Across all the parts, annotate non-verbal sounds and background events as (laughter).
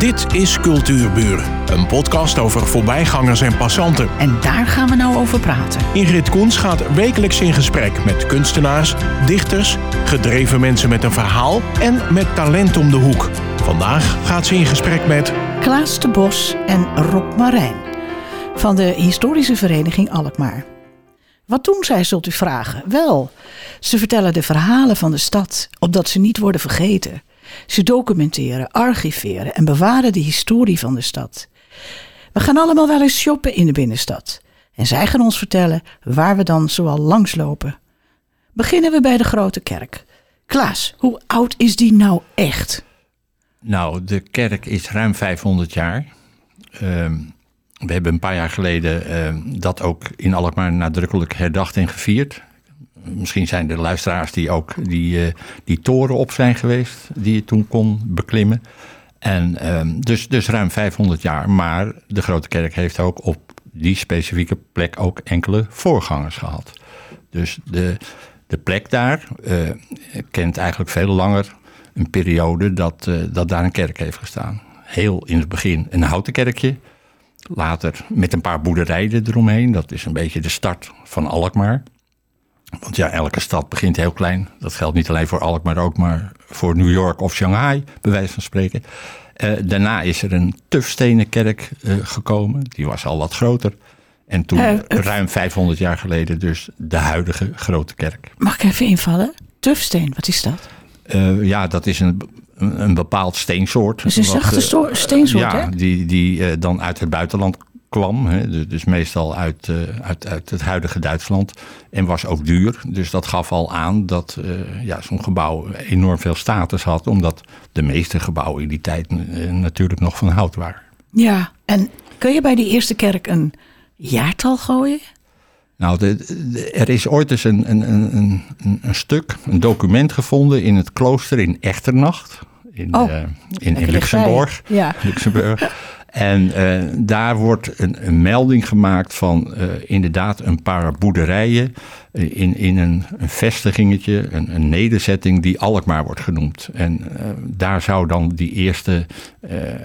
Dit is Cultuurburen, een podcast over voorbijgangers en passanten. En daar gaan we nou over praten. Ingrid Koens gaat wekelijks in gesprek met kunstenaars, dichters, gedreven mensen met een verhaal en met talent om de hoek. Vandaag gaat ze in gesprek met Klaas de Bos en Rob Marijn van de Historische Vereniging Alkmaar. Wat doen zij, zult u vragen? Wel, ze vertellen de verhalen van de stad, opdat ze niet worden vergeten. Ze documenteren, archiveren en bewaren de historie van de stad. We gaan allemaal wel eens shoppen in de binnenstad. En zij gaan ons vertellen waar we dan zoal langslopen. Beginnen we bij de Grote Kerk. Klaas, hoe oud is die nou echt? Nou, de kerk is ruim 500 jaar. Ehm, we hebben een paar jaar geleden ehm, dat ook in Alkmaar nadrukkelijk herdacht en gevierd. Misschien zijn er luisteraars die ook die, eh, die toren op zijn geweest, die je toen kon beklimmen. En ehm, dus, dus ruim 500 jaar. Maar de Grote Kerk heeft ook op die specifieke plek ook enkele voorgangers gehad. Dus de, de plek daar eh, kent eigenlijk veel langer een periode dat, eh, dat daar een kerk heeft gestaan. Heel in het begin een houten kerkje. Later met een paar boerderijen eromheen. Dat is een beetje de start van Alkmaar. Want ja, elke stad begint heel klein. Dat geldt niet alleen voor Alkmaar, ook maar voor New York of Shanghai, bij wijze van spreken. Uh, daarna is er een tufstenen kerk uh, gekomen. Die was al wat groter. En toen, uh, ruim 500 jaar geleden, dus de huidige grote kerk. Mag ik even invallen? Tufsteen, wat is dat? ja, dat is een, een, een bepaald steensoort. Dus een zachte steensoort, ja, hè? die, die dan uit het buitenland kwam. Hè, dus meestal uit, uh, uit, uit het huidige Duitsland. En was ook duur. Dus dat gaf al aan dat uh, ja, zo'n gebouw enorm veel status had. Omdat de meeste gebouwen in die tijd uh, natuurlijk nog van hout waren. Ja, en kun je bij die eerste kerk een jaartal gooien? Nou, de, de, er is ooit eens een, een, een, een, stuk, een document gevonden in het klooster in Echternacht. In, oh, in, in Luxemburg. Ja. Luxemburg. En uh, daar wordt een, een, melding gemaakt van uh, inderdaad een paar boerderijen uh, in, in een, een vestigingetje, een, een, nederzetting die Alkmaar wordt genoemd. En daar zou dan die eerste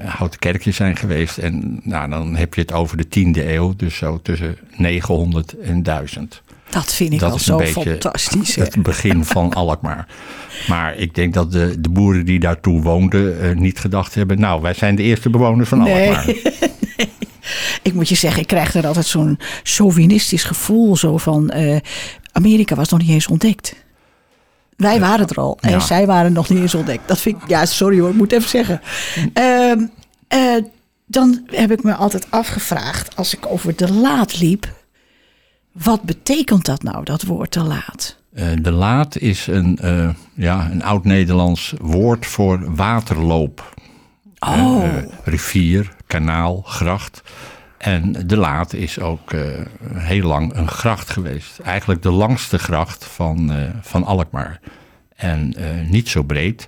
houten kerkje zijn geweest. En nou, dan heb je het over de tiende eeuw, dus zo tussen 900 en 1000. Dat vind ik dat al zo fantastisch. Het begin van (laughs) Alkmaar. Maar ik denk dat de, de boeren die daartoe woonden uh, niet gedacht hebben... nou, wij zijn de eerste bewoners van nee. Alkmaar. (laughs) nee. Ik moet je zeggen, ik krijg er altijd zo'n chauvinistisch gevoel... zo van, uh, Amerika was nog niet eens ontdekt. Wij waren er al en Ja. zij waren nog niet eens ontdekt. Dat vind ik, ja, sorry hoor, ik moet even zeggen. Uh, dan heb ik me altijd afgevraagd, als ik over de laat liep... wat betekent dat nou, dat woord te laat? Uh, de laat is een, uh, ja, een oud-Nederlands woord voor waterloop. Oh. Uh, rivier, kanaal, gracht. En de laat is ook heel lang een gracht geweest. Eigenlijk de langste gracht van, van Alkmaar. En niet zo breed.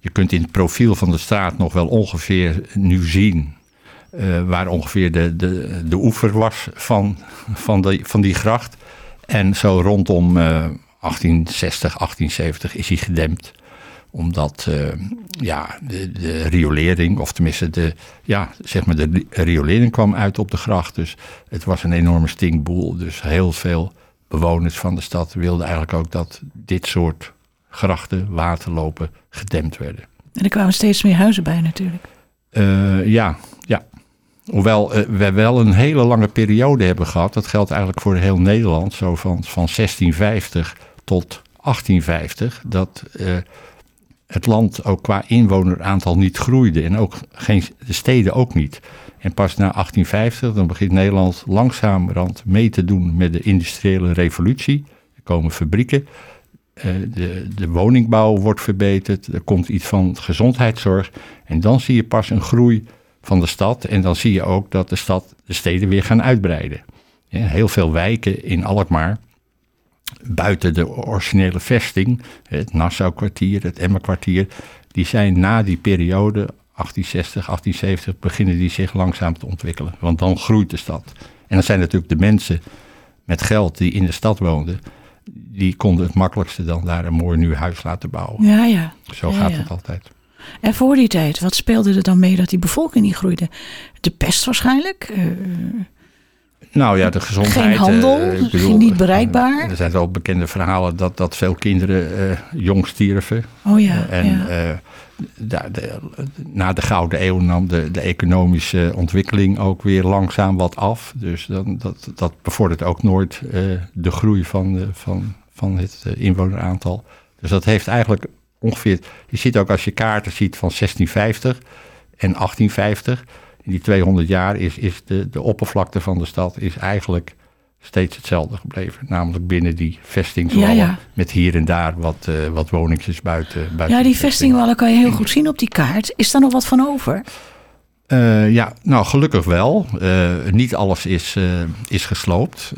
Je kunt in het profiel van de straat nog wel ongeveer nu zien... waar ongeveer de, de, de oever was van, van, de, van die gracht... En zo rondom uh, 1860, 1870 is hij gedempt. Omdat uh, ja, de, de, riolering, of tenminste de, ja, zeg maar de riolering kwam uit op de gracht. Dus het was een enorme stinkboel. Dus heel veel bewoners van de stad wilden eigenlijk ook dat dit soort grachten, waterlopen gedempt werden. En er kwamen steeds meer huizen bij natuurlijk. Ja, ja. Hoewel uh, we wel een hele lange periode hebben gehad. Dat geldt eigenlijk voor heel Nederland. Zo van, van 1650 tot 1850. Dat uh, het land ook qua inwoneraantal niet groeide. En ook geen, de steden ook niet. En pas na 1850 dan begint Nederland langzamerhand mee te doen met de industriële revolutie. Er komen fabrieken. Uh, de, de woningbouw wordt verbeterd. Er komt iets van gezondheidszorg. En dan zie je pas een groei van de stad. En dan zie je ook dat de stad, de steden weer gaan uitbreiden. Ja, heel veel wijken in Alkmaar, buiten de originele vesting, het Nassau-kwartier, het Emmer-kwartier, die zijn na die periode, 1860, 1870, beginnen die zich langzaam te ontwikkelen. Want dan groeit de stad. En dan zijn natuurlijk de mensen met geld die in de stad woonden, die konden het makkelijkste dan daar een mooi nieuw huis laten bouwen. Ja, ja. Zo ja, gaat ja. het altijd. En voor die tijd, wat speelde er dan mee dat die bevolking niet groeide? De pest waarschijnlijk? Uh, nou ja, de gezondheid. Geen handel, uh, ik bedoel, niet bereikbaar. Er zijn ook bekende verhalen dat, dat veel kinderen uh, jong stierven. Oh ja. en ja. De, de, na de Gouden Eeuw nam de, de economische ontwikkeling ook weer langzaam wat af. Dus dan, dat, dat bevordert ook nooit de groei van, van, van het inwoneraantal. Dus dat heeft eigenlijk ongeveer. Je ziet ook als je kaarten ziet van 1650 en 1850. In die 200 jaar is, is de, de oppervlakte van de stad is eigenlijk steeds hetzelfde gebleven. Namelijk binnen die. Ja, ja. Met hier en daar wat, uh, wat woningjes buiten, buiten. Ja, die vestingwallen kan je heel goed zien op die kaart. Is daar nog wat van over? Uh, ja, nou gelukkig wel. Uh, niet alles is, is gesloopt.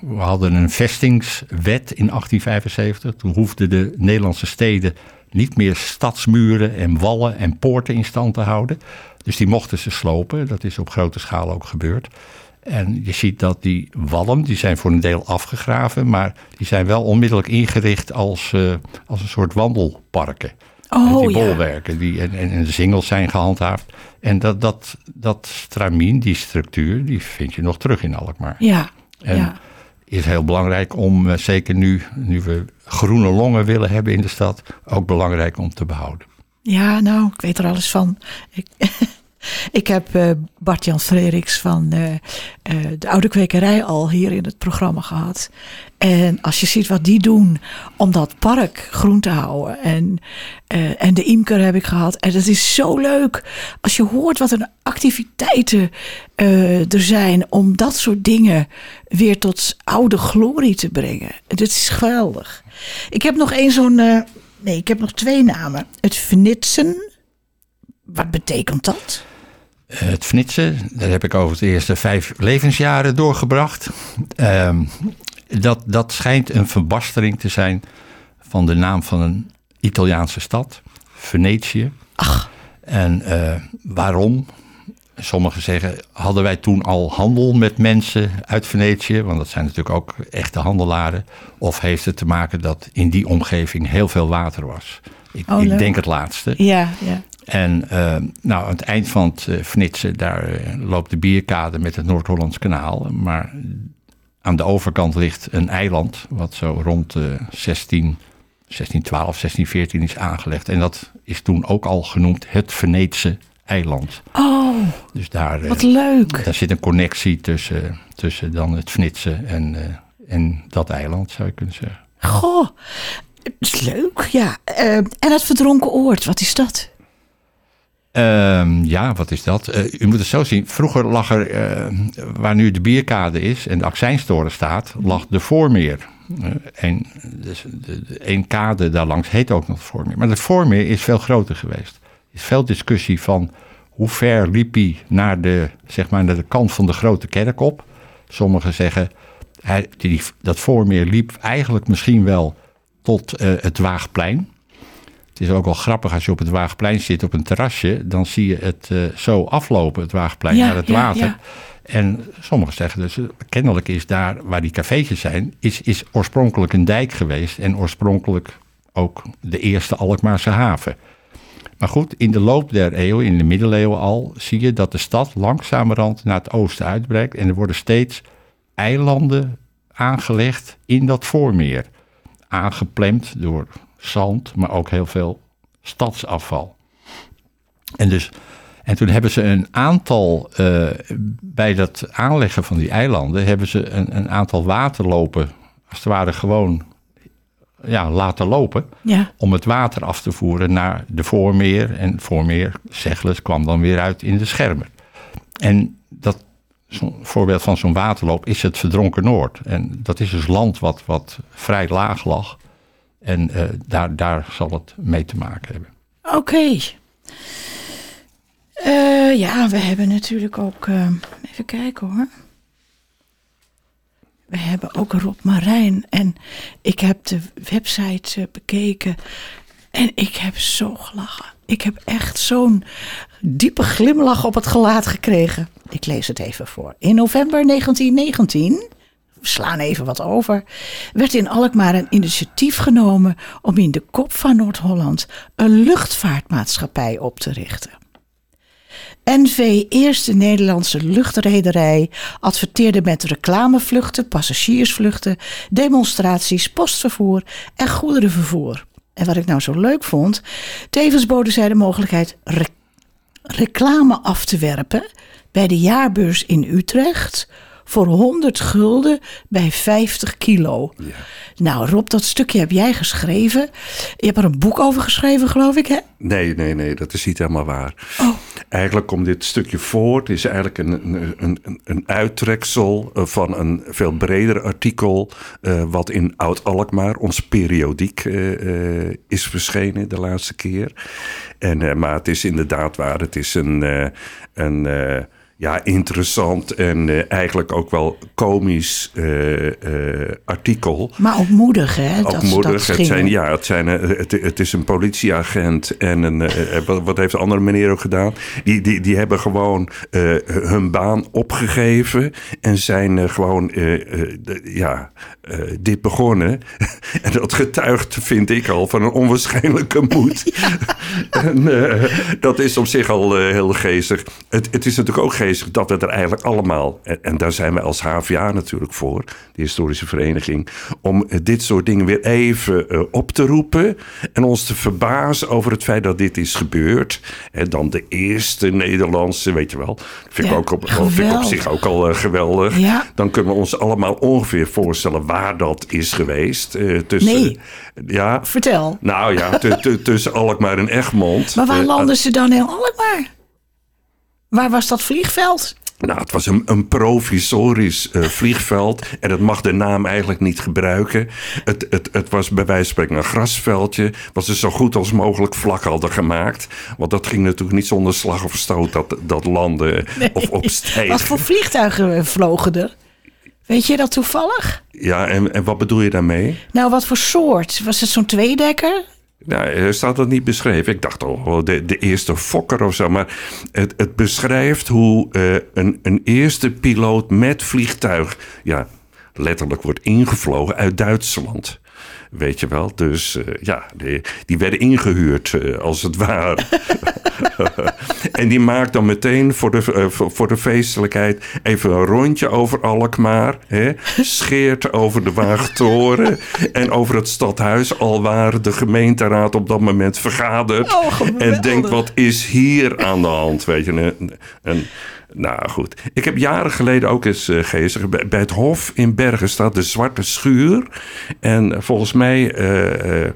we hadden een vestingswet in 1875. Toen hoefden de Nederlandse steden niet meer stadsmuren en wallen en poorten in stand te houden. Dus die mochten ze slopen. Dat is op grote schaal ook gebeurd. En je ziet dat die wallen, die zijn voor een deel afgegraven, maar die zijn wel onmiddellijk ingericht als, als een soort wandelparken. Oh, die ja. bolwerken die, en, en, en de singles zijn gehandhaafd. En dat, dat, dat stramien, die structuur, die vind je nog terug in Alkmaar. Ja, en ja. Is heel belangrijk om, uh, zeker nu, nu we groene longen willen hebben in de stad, ook belangrijk om te behouden. Ja, nou, ik weet er alles van. Ik, (laughs) ik heb uh, Bart-Jan Frederiks van uh, de Oude Kwekerij al hier in het programma gehad. En als je ziet wat die doen om dat park groen te houden. En, en de imker heb ik gehad. En dat is zo leuk als je hoort wat een activiteiten er zijn om dat soort dingen weer tot oude glorie te brengen. Dat is geweldig. Ik heb nog één zo'n. Nee, ik heb nog twee namen. Het Vnitsen. Wat betekent dat? Het Vnitsen, daar heb ik over de eerste vijf levensjaren doorgebracht. Uh, dat, dat schijnt een verbastering te zijn van de naam van een Italiaanse stad, Venetië. Ach. En uh, waarom? Sommigen zeggen, hadden wij toen al handel met mensen uit Venetië? Want dat zijn natuurlijk ook echte handelaren. Of heeft het te maken dat in die omgeving heel veel water was? Ik, oh, ik denk het laatste. Ja, ja. En uh, nou, aan het eind van het uh, Vnitsen, daar uh, loopt de bierkade met het Noord-Hollands kanaal. Maar aan de overkant ligt een eiland, wat zo rond de 16, 1612, 1614 is aangelegd. En dat is toen ook al genoemd het Venetië eiland. Oh, dus daar, wat leuk. Daar zit een connectie tussen, tussen dan het Venetië en, en dat eiland, zou je kunnen zeggen. Goh, is leuk, ja. en het verdronken oord, wat is dat? Um, ja, wat is dat? Uh, u moet het zo zien. Vroeger lag er, uh, waar nu de bierkade is en de accijnstoren staat, lag de Voormeer. Uh, dus kade daarlangs heet ook nog Voormeer. Maar de Voormeer is veel groter geweest. Er is veel discussie van hoe ver liep hij naar de, zeg maar, naar de kant van de grote kerk op. Sommigen zeggen, dat Voormeer liep eigenlijk misschien wel tot het Waagplein. Het is ook wel grappig als je op het Waagplein zit op een terrasje. Dan zie je het uh, zo aflopen, het Waagplein, ja, naar het ja, water. Ja. En sommigen zeggen dus, kennelijk is daar waar die cafeetjes zijn, is, is oorspronkelijk een dijk geweest. En oorspronkelijk ook de eerste Alkmaarse haven. Maar goed, in de loop der eeuwen, in de middeleeuwen al, zie je dat de stad langzamerhand naar het oosten uitbreidt. En er worden steeds eilanden aangelegd in dat voormeer. Aangeplemd door zand, maar ook heel veel stadsafval. En, dus, en toen hebben ze een aantal, uh, bij dat aanleggen van die eilanden, hebben ze een, een, aantal waterlopen, als het ware gewoon ja, laten lopen, ja. om het water af te voeren naar de voormeer. En voormeer, Zegles, kwam dan weer uit in de schermen. En dat voorbeeld van zo'n waterloop is het Verdronken Noord. En dat is dus land wat, wat vrij laag lag. En uh, daar, daar zal het mee te maken hebben. Oké. Uh, ja, we hebben natuurlijk ook. Uh, even kijken hoor. We hebben ook Rob Marijn. En ik heb de website bekeken. En ik heb zo gelachen. Ik heb echt zo'n diepe glimlach op het gelaat gekregen. Ik lees het even voor. In november 1919 we slaan even wat over, werd in Alkmaar een initiatief genomen om in de kop van Noord-Holland een luchtvaartmaatschappij op te richten. NV Eerste Nederlandse Luchtrederij adverteerde met reclamevluchten, passagiersvluchten, demonstraties, postvervoer en goederenvervoer. En wat ik nou zo leuk vond, tevens boden zij de mogelijkheid re- reclame af te werpen bij de jaarbeurs in Utrecht voor 100 gulden bij 50 kilo. Nou, Rob, dat stukje heb jij geschreven. Je hebt er een boek over geschreven, geloof ik, hè? Nee, nee, nee, dat is niet helemaal waar. Oh. Eigenlijk komt dit stukje voort, is eigenlijk een, een, een, een uittreksel eh, van een veel breder artikel. eh, wat in Oud-Alkmaar, ons periodiek, eh, is verschenen de laatste keer. En, maar het is inderdaad waar, het is een, een ja, interessant en eh, eigenlijk ook wel komisch eh, artikel. Maar ook moedig, hè? Ook dat, moedig. dat het, ging. zijn, ja, het, zijn, het, het is een politieagent en een, wat, wat heeft de andere meneer ook gedaan? Die, die, die hebben gewoon hun baan opgegeven en zijn gewoon de- ja, dit begonnen. (laughs) en dat getuigt, vind ik al, van een onwaarschijnlijke moed. (laughs) en dat is op zich al heel geestig. Het, het is natuurlijk ook dat we er eigenlijk allemaal, en, en daar zijn we als HVA natuurlijk voor, de historische vereniging, om eh, dit soort dingen weer even eh, op te roepen en ons te verbazen over het feit dat dit is gebeurd. En dan de eerste Nederlandse, weet je wel, vind, Ja, ik, ook op, vind ik op zich ook al eh, geweldig. Ja. Dan kunnen we ons allemaal ongeveer voorstellen waar dat is geweest. eh, tussen, Nee. Ja, Vertel. nou ja, tu- tu- tussen Alkmaar en Egmond. Maar waar landen ze dan in Alkmaar? Waar was dat vliegveld? Nou, het was een, een provisorisch eh, vliegveld. En dat mag de naam eigenlijk niet gebruiken. Het, het, het was bij wijze van spreken een grasveldje. Was er zo goed als mogelijk vlak hadden gemaakt. Want dat ging natuurlijk niet zonder slag of stoot dat, dat landen (laughs) of opstijgen. Wat voor vliegtuigen eh, vlogen er? Weet je dat toevallig? Ja, en, en wat bedoel je daarmee? Nou, wat voor soort? Was het zo'n tweedekker? Nou, staat dat niet beschreven. Ik dacht al, de, de eerste fokker of zo. Maar het, het beschrijft hoe eh, een, een eerste piloot met vliegtuig... ja, letterlijk wordt ingevlogen uit Duitsland. Weet je wel? Dus eh, ja, die, die werden ingehuurd, eh, als het ware. (laughs) en die maakt dan meteen voor de, eh, voor, de feestelijkheid even een rondje over Alkmaar. Hè? Scheert over de Waagtoren (laughs) en over het stadhuis, al waar de gemeenteraad op dat moment vergadert. Oh, en denkt, wat is hier aan de hand? Weet je, een, een, nou goed. Ik heb jaren geleden ook eens uh, geestig. Bij, bij het Hof in Bergen staat de Zwarte Schuur. En volgens mij, uh, uh,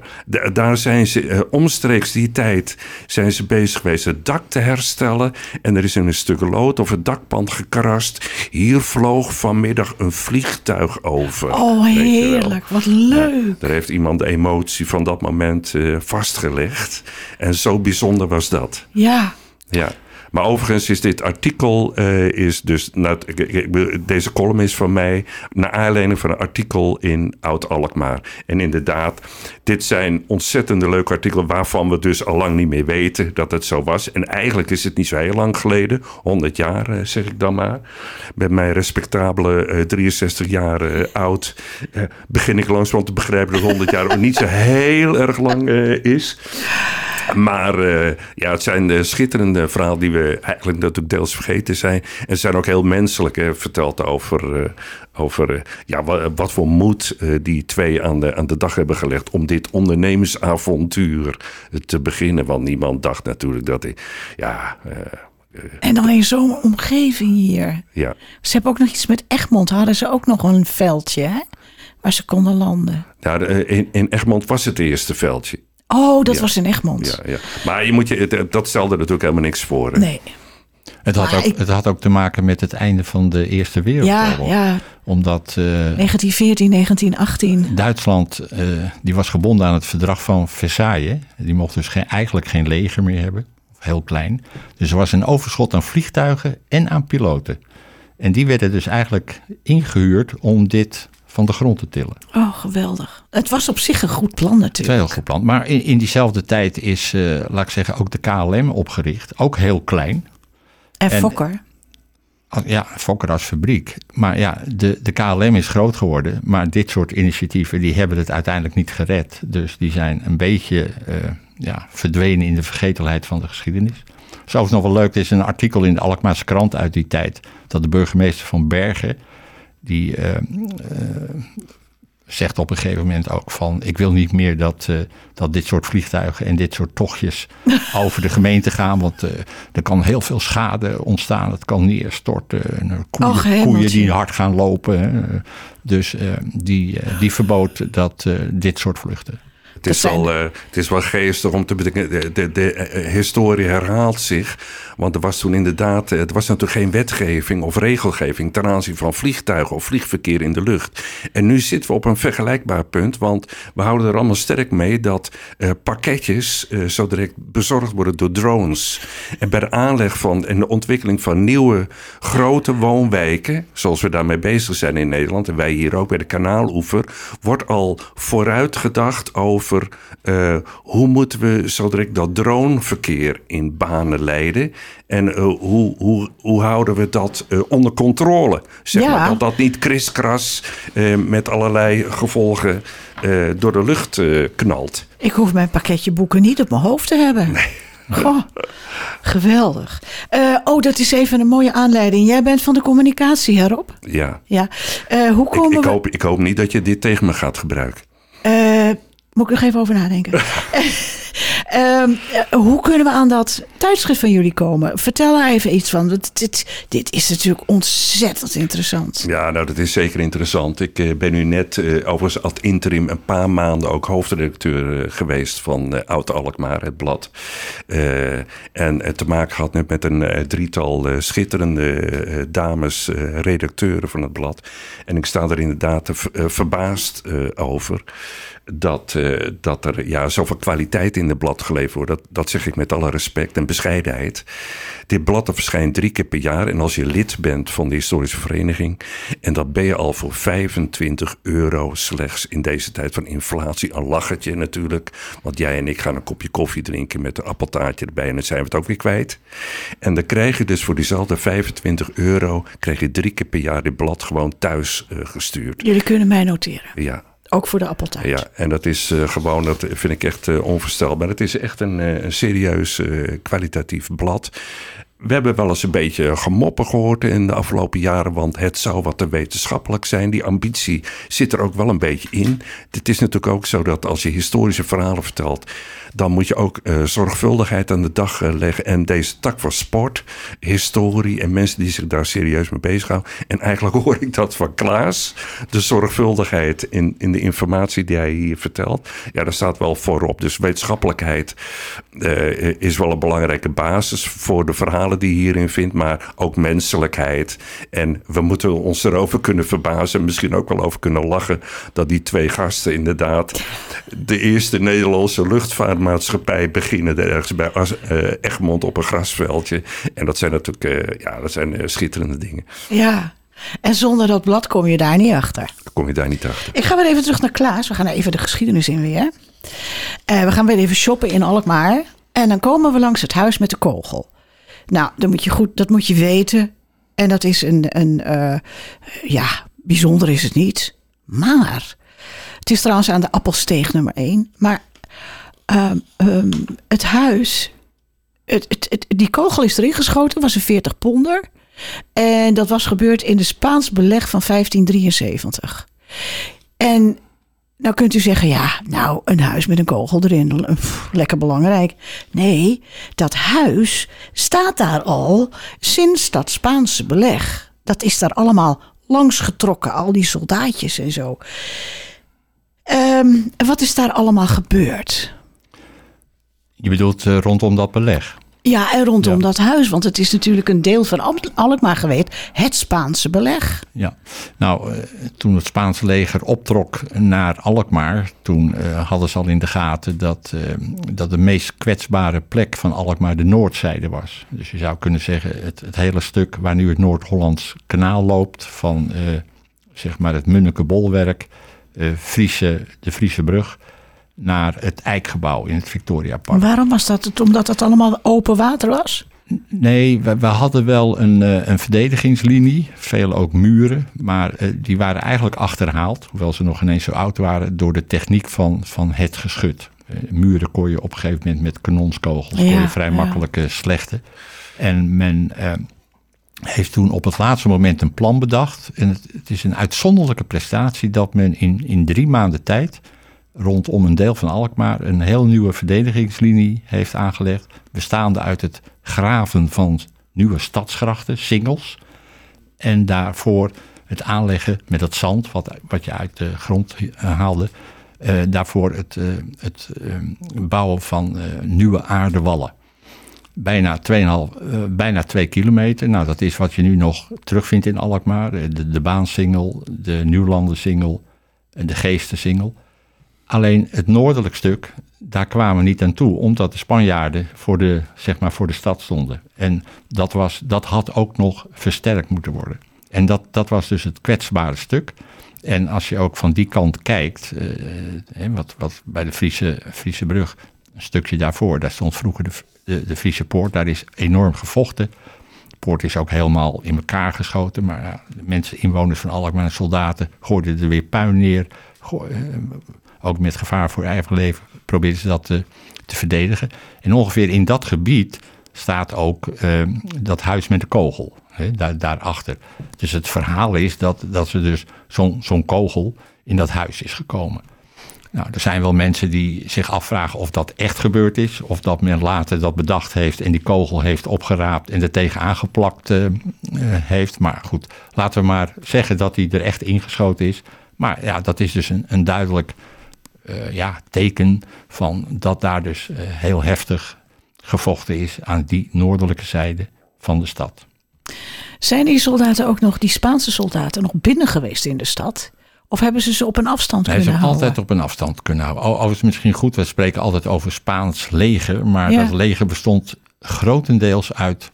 daar zijn ze omstreeks die tijd zijn ze bezig geweest het dak te herstellen. En er is in een stuk lood of het dakpand gekrast. Hier vloog vanmiddag een vliegtuig over. Oh, heerlijk. Wat leuk. Ja, daar heeft iemand de emotie van dat moment vastgelegd. En zo bijzonder was dat. Ja. Ja. Maar overigens is dit artikel uh, is dus. Deze column is van mij. Naar aanleiding van een artikel in Oud-Alkmaar. En inderdaad, dit zijn ontzettende leuke artikelen. waarvan we dus al lang niet meer weten dat het zo was. En eigenlijk is het niet zo heel lang geleden. 100 jaar, uh, zeg ik dan maar. Met mijn respectabele uh, 63 jaar eh, oud. begin ik langzaam te begrijpen dat 100 jaar niet zo heel erg lang eh, is. Maar uh, ja, het zijn de schitterende verhalen die we eigenlijk natuurlijk deels vergeten zijn. En ze zijn ook heel menselijk hè, verteld over, uh, over uh, ja, wat, wat, voor moed die twee aan de, aan de dag hebben gelegd om dit ondernemersavontuur te beginnen. Want niemand dacht natuurlijk dat hij, ja... en dan in zo'n omgeving hier. Ja. Ze hebben ook nog iets met Egmond. Hadden ze ook nog een veldje, hè? Waar ze konden landen. Nou, in, in Egmond was het eerste veldje. Oh, dat ja. was in Egmond. Ja, ja. Maar je moet je, dat stelde natuurlijk helemaal niks voor. Hè? Nee. Het had, ook, ik... het had ook te maken met het einde van de Eerste Wereldoorlog. Ja, ja. Omdat... Uh, 1914, 1918. Duitsland, uh, die was gebonden aan het verdrag van Versailles. Die mocht dus geen, eigenlijk geen leger meer hebben. Heel klein. Dus er was een overschot aan vliegtuigen en aan piloten. En die werden dus eigenlijk ingehuurd om dit van de grond te tillen. Oh, geweldig. Het was op zich een goed plan natuurlijk. Heel goed plan. Maar in, in diezelfde tijd is, uh, laat ik zeggen, ook de KLM opgericht. Ook heel klein. En, en Fokker. Als- Ja, Fokker als fabriek. Maar ja, de, de KLM is groot geworden. Maar dit soort initiatieven die hebben het uiteindelijk niet gered. Dus die zijn een beetje eh, ja, verdwenen in de vergetelheid van de geschiedenis. Zelfs nog wel leuk, er is een artikel in de Alkmaarse krant uit die tijd. Dat de burgemeester van Bergen, die eh, eh, zegt op een gegeven moment ook van... ik wil niet meer dat, eh, dat dit soort vliegtuigen en dit soort tochtjes (laughs) over de gemeente gaan. Want eh, er kan heel veel schade ontstaan. Het kan neerstorten. En, koeien, koeien die hard gaan lopen. Dus die, die verbood dat, dit soort vluchten. Het is, zijn- wel, eh, het is wel geestig om te bedenken. De, de, de eh, historie herhaalt zich. Want er was toen inderdaad. eh, Er was natuurlijk geen wetgeving of regelgeving. ten aanzien van vliegtuigen of vliegverkeer in de lucht. En nu zitten we op een vergelijkbaar punt. Want we houden er allemaal sterk mee dat eh, pakketjes. eh, zo direct bezorgd worden door drones. En bij de aanleg van. en de ontwikkeling van nieuwe grote woonwijken. zoals we daarmee bezig zijn in Nederland. en wij hier ook bij de Kanaaloever. wordt al vooruitgedacht over. Eh, hoe moeten we zo direct dat droneverkeer in banen leiden. En eh, hoe, hoe, hoe houden we dat eh, onder controle? Zeg Ja. maar, dat dat niet kriskras met allerlei gevolgen door de lucht knalt. Ik hoef mijn pakketje boeken niet op mijn hoofd te hebben. (laughs) Goh, geweldig. Oh, dat is even een mooie aanleiding. Jij bent van de communicatie, herop. Ja. Ja. Hoe Ik, komen ik, we... hoop, ik hoop niet dat je dit tegen me gaat gebruiken. Moet ik nog even over nadenken. (laughs) Ehm, eh, hoe kunnen we aan dat tijdschrift van jullie komen? Vertel daar even iets van. Dit, dit is natuurlijk ontzettend interessant. Ja, nou, dat is zeker interessant. Ik eh, ben nu net eh, overigens ad interim een paar maanden ook hoofdredacteur geweest van Oud Alkmaar, het blad. En te maken gehad net met een drietal schitterende dames, redacteuren van het blad. En ik sta er inderdaad ver- verbaasd over. Dat, dat er ja, zoveel kwaliteit in het blad geleverd wordt. Dat, dat zeg ik met alle respect en bescheidenheid. Dit blad verschijnt drie keer per jaar. En als je lid bent van de historische vereniging. En dat ben je al voor 25 euro slechts in deze tijd van inflatie. Een lachertje natuurlijk. Want jij en ik gaan een kopje koffie drinken met een appeltaartje erbij. En dan zijn we het ook weer kwijt. En dan krijg je dus voor diezelfde 25 euro. Krijg je drie keer per jaar dit blad gewoon thuis eh, gestuurd. Jullie kunnen mij noteren. Ja, Ook voor de appeltaart. ja, en dat is eh, gewoon, dat vind ik echt eh, onvoorstelbaar. Het is echt een, eh, een serieus kwalitatief blad. We hebben wel eens een beetje gemoppen gehoord in de afgelopen jaren, want het zou wat te wetenschappelijk zijn. Die ambitie zit er ook wel een beetje in. Het is natuurlijk ook zo dat als je historische verhalen vertelt, dan moet je ook eh, zorgvuldigheid aan de dag eh, leggen. En deze tak van sport, historie en mensen die zich daar serieus mee bezighouden. En eigenlijk (laughs) hoor ik dat van Klaas, de zorgvuldigheid in, in de informatie die hij hier vertelt. Ja, daar staat wel voorop. Dus wetenschappelijkheid eh, is wel een belangrijke basis voor de verhalen die je hierin vindt. Maar ook menselijkheid. En we moeten ons erover kunnen verbazen. en Misschien ook wel over kunnen lachen. Dat die twee gasten inderdaad de eerste Nederlandse luchtvaartmaatschappij beginnen. er Ergens bij eh, Egmond op een grasveldje. En dat zijn natuurlijk eh, ja, dat zijn, eh, schitterende dingen. Ja. En zonder dat blad kom je daar niet achter. Dan kom je daar niet achter. Ik ga weer even terug naar Klaas. We gaan even de geschiedenis in weer. We gaan weer even shoppen in Alkmaar. En dan komen we langs het huis met de kogel. Nou, dat moet je, goed, dat moet je weten. En dat is een, een ja, bijzonder is het niet. Maar, het is trouwens aan de Appelsteeg nummer 1. Maar ehm, ehm, het huis, het, het, die kogel is erin geschoten, was een 40 ponder. En dat was gebeurd in de Spaans beleg van 1573. En nou kunt u zeggen, ja, nou, een huis met een kogel erin, lekker belangrijk. Nee, dat huis staat daar al sinds dat Spaanse beleg. Dat is daar allemaal langsgetrokken, al die soldaatjes en zo. Ehm, wat is daar allemaal gebeurd? Je bedoelt eh, rondom dat beleg? Ja, en rondom Ja. dat huis, want het is natuurlijk een deel van Al- Alkmaar geweest, het Spaanse beleg. Ja, nou, eh, toen het Spaanse leger optrok naar Alkmaar, toen eh, hadden ze al in de gaten dat, dat de meest kwetsbare plek van Alkmaar de noordzijde was. Dus je zou kunnen zeggen, het, het hele stuk waar nu het Noord-Hollands kanaal loopt, van zeg maar het Munneke Bolwerk, eh, Friese, de Friese brug, naar het Eikgebouw in het Victoriapark. Waarom was dat? het? Omdat het allemaal open water was? Nee, we, we hadden wel een, eh, een verdedigingslinie, veel ook muren, maar eh, die waren eigenlijk achterhaald, hoewel ze nog ineens zo oud waren, door de techniek van, van het geschut. Eh, muren kon je op een gegeven moment met kanonskogels kon Ja, je vrij ja. makkelijk slechten. En men heeft toen op het laatste moment een plan bedacht. En het, het is een uitzonderlijke prestatie dat men in, in drie maanden tijd rondom een deel van Alkmaar een heel nieuwe verdedigingslinie heeft aangelegd. Bestaande uit het graven van nieuwe stadsgrachten, singels. En daarvoor het aanleggen met het zand, wat, wat je uit de grond eh, haalde. eh, daarvoor het, eh, het bouwen van nieuwe aardewallen. Bijna 2,5, eh, bijna 2 kilometer. Nou, dat is wat je nu nog terugvindt in Alkmaar. De, de baansingel, de Nieuwlandensingel en de Geestensingel. Alleen het noordelijk stuk, daar kwamen we niet aan toe, omdat de Spanjaarden voor de, zeg maar, voor de stad stonden. En dat, was, dat had ook nog versterkt moeten worden. En dat, dat was dus het kwetsbare stuk. En als je ook van die kant kijkt, eh, wat, wat bij de Friese, Friese brug, een stukje daarvoor, daar stond vroeger de, de, Friese poort, daar is enorm gevochten. De poort is ook helemaal in elkaar geschoten, maar ja, de mensen, inwoners van Alkmaar en soldaten gooiden er weer puin neer. Gooi- eh, ook met gevaar voor eigen leven probeerden ze dat te, te verdedigen. En ongeveer in dat gebied staat ook eh, dat huis met de kogel, hè, daar, daarachter. Dus het verhaal is dat, dat ze dus zo'n zo'n kogel in dat huis is gekomen. Nou, er zijn wel mensen die zich afvragen of dat echt gebeurd is. Of dat men later dat bedacht heeft en die kogel heeft opgeraapt en er tegen aangeplakt eh, eh, heeft. Maar goed, laten we maar zeggen dat hij er echt ingeschoten is. Maar ja, dat is dus een, een duidelijk eh, ja, teken van dat daar dus eh, heel heftig gevochten is aan die noordelijke zijde van de stad. Zijn die soldaten ook nog, die Spaanse soldaten, nog binnen geweest in de stad? Of hebben ze ze op een afstand kunnen houden? altijd op een afstand kunnen houden. O- Overigens misschien goed, we spreken altijd over Spaans leger. Maar Ja. dat leger bestond grotendeels uit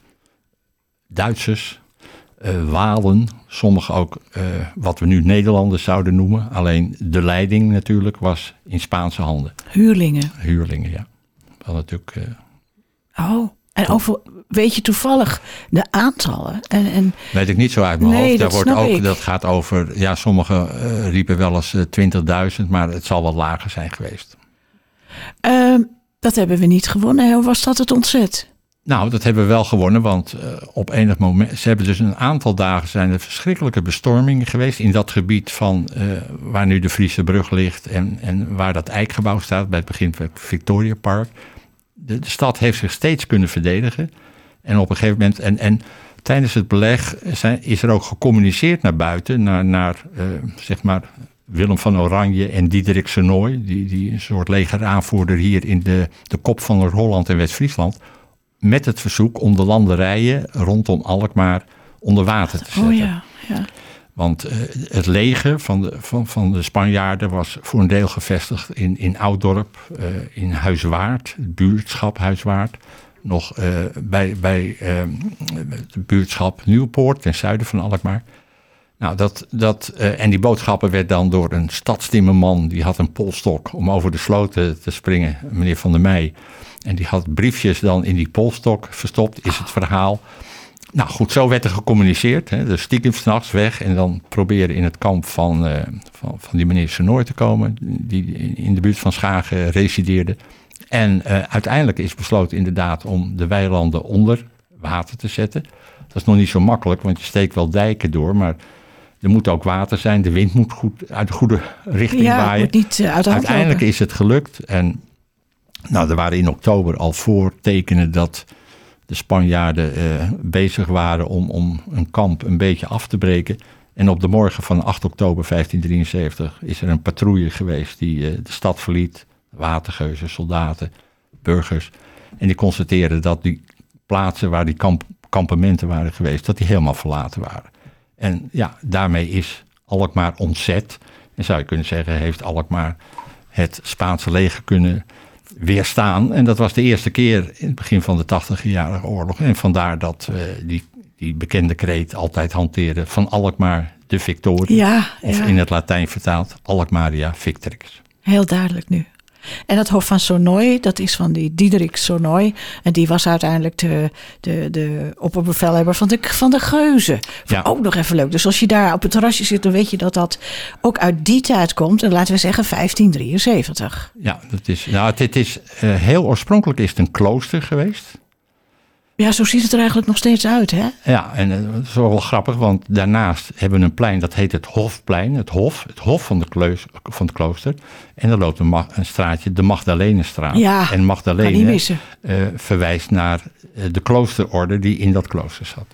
Duitsers, eh, Walen, sommige ook eh, wat we nu Nederlanders zouden noemen. Alleen de leiding natuurlijk was in Spaanse handen. Huurlingen. Huurlingen, ja. Wel natuurlijk... eh, Oh, en over, weet je toevallig de aantallen? En, en Weet ik niet zo uit mijn Nee, hoofd. dat Daar wordt ook, ik. dat gaat over, ja, sommigen riepen wel eens eh, 20.000, maar het zal wat lager zijn geweest. ehm, dat hebben we niet gewonnen. Hoe was dat het ontzet? Nou, dat hebben we wel gewonnen, want eh, op enig moment, ze hebben dus een aantal dagen zijn er verschrikkelijke bestormingen geweest in dat gebied van eh, waar nu de Friese brug ligt en, en waar dat eikgebouw staat bij het begin van Victoria Park. De, de stad heeft zich steeds kunnen verdedigen en op een gegeven moment, en, en tijdens het beleg is er ook gecommuniceerd naar buiten, naar, naar eh, zeg maar Willem van Oranje en Diederik Senoy, die, die een soort legeraanvoerder hier in de, de kop van Noord-Holland en West-Friesland, met het verzoek om de landerijen rondom Alkmaar onder water te zetten. Oh ja, ja. Want eh, het leger van de, van, van de Spanjaarden was voor een deel gevestigd in, in Ouddorp, eh, in Huiswaard, het buurtschap Huiswaard. Nog eh, bij, bij eh, het buurtschap Nieuwpoort, ten zuiden van Alkmaar. Nou, dat, dat, eh, en die boodschappen werd dan door een stadstimmerman, die had een polstok om over de sloten te springen, meneer Van der Meij. En die had briefjes dan in die polstok verstopt, is het verhaal. Nou goed, zo werd er gecommuniceerd. Hè. Dus stiekem s'nachts weg en dan proberen in het kamp van, eh, van, van die meneer Senoor te komen, die in de buurt van Schagen resideerde. En eh, uiteindelijk is besloten inderdaad om de weilanden onder water te zetten. Dat is nog niet zo makkelijk, want je steekt wel dijken door, maar er moet ook water zijn. De wind moet goed uit de goede richting Ja, het waaien. niet eh, Uiteindelijk lopen. is het gelukt. En nou, er waren in oktober al voortekenen dat de Spanjaarden eh, bezig waren om, om een kamp een beetje af te breken. En op de morgen van 8 oktober 1573 is er een patrouille geweest die eh, de stad verliet. Watergeuzen, soldaten, burgers. En die constateerden dat die plaatsen waar die kamp, kampementen waren geweest, dat die helemaal verlaten waren. En ja, daarmee is Alkmaar ontzet. En zou je kunnen zeggen, heeft Alkmaar het Spaanse leger kunnen weerstaan. En dat was de eerste keer in het begin van de 80-jarige oorlog. En vandaar dat we die, die bekende kreet altijd hanteren van Alkmaar de victorie. Ja, Of ja. in het Latijn vertaald, Alkmaria victrix. Heel duidelijk nu. En het Hof van Sonoy, dat is van die Diederik Sonoy. En die was uiteindelijk de, de, de opperbevelhebber van de, van de Geuzen. Ja. Ook nog even leuk. Dus als je daar op het terrasje zit, dan weet je dat dat ook uit die tijd komt. En laten we zeggen 1573. Ja, dat is, nou, dit is, eh, heel oorspronkelijk is het een klooster geweest. Ja, zo ziet het er eigenlijk nog steeds uit, hè? Ja, en eh, dat is wel, wel grappig, want daarnaast hebben we een plein dat heet het Hofplein. Het Hof, het Hof van, de kleus, van het klooster. En er loopt een, straatje, de Magdalenestraat. Ja, en Magdalene eh, verwijst naar eh, de kloosterorde die in dat klooster zat.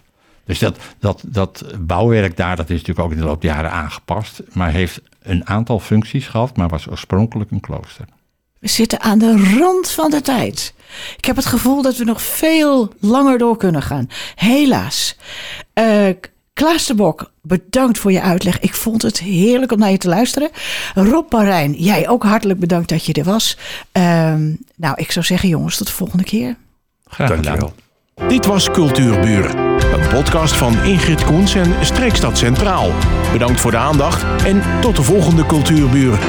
Dus dat, dat, dat bouwwerk daar, dat is natuurlijk ook in de loop der jaren aangepast. Maar heeft een aantal functies gehad, maar was oorspronkelijk een klooster. We zitten aan de rand van de tijd. Ik heb het gevoel dat we nog veel langer door kunnen gaan. Helaas. Eh Klaas de Bok, bedankt voor je uitleg. Ik vond het heerlijk om naar je te luisteren. Rob Marijn, jij ook hartelijk bedankt dat je er was. Ehm, nou, ik zou zeggen jongens, tot de volgende keer. Graag gedaan. Dankjewel. Dit was Cultuurbuur, een podcast van Ingrid Koens en Streekstad Centraal. Bedankt voor de aandacht en tot de volgende Cultuurbuur.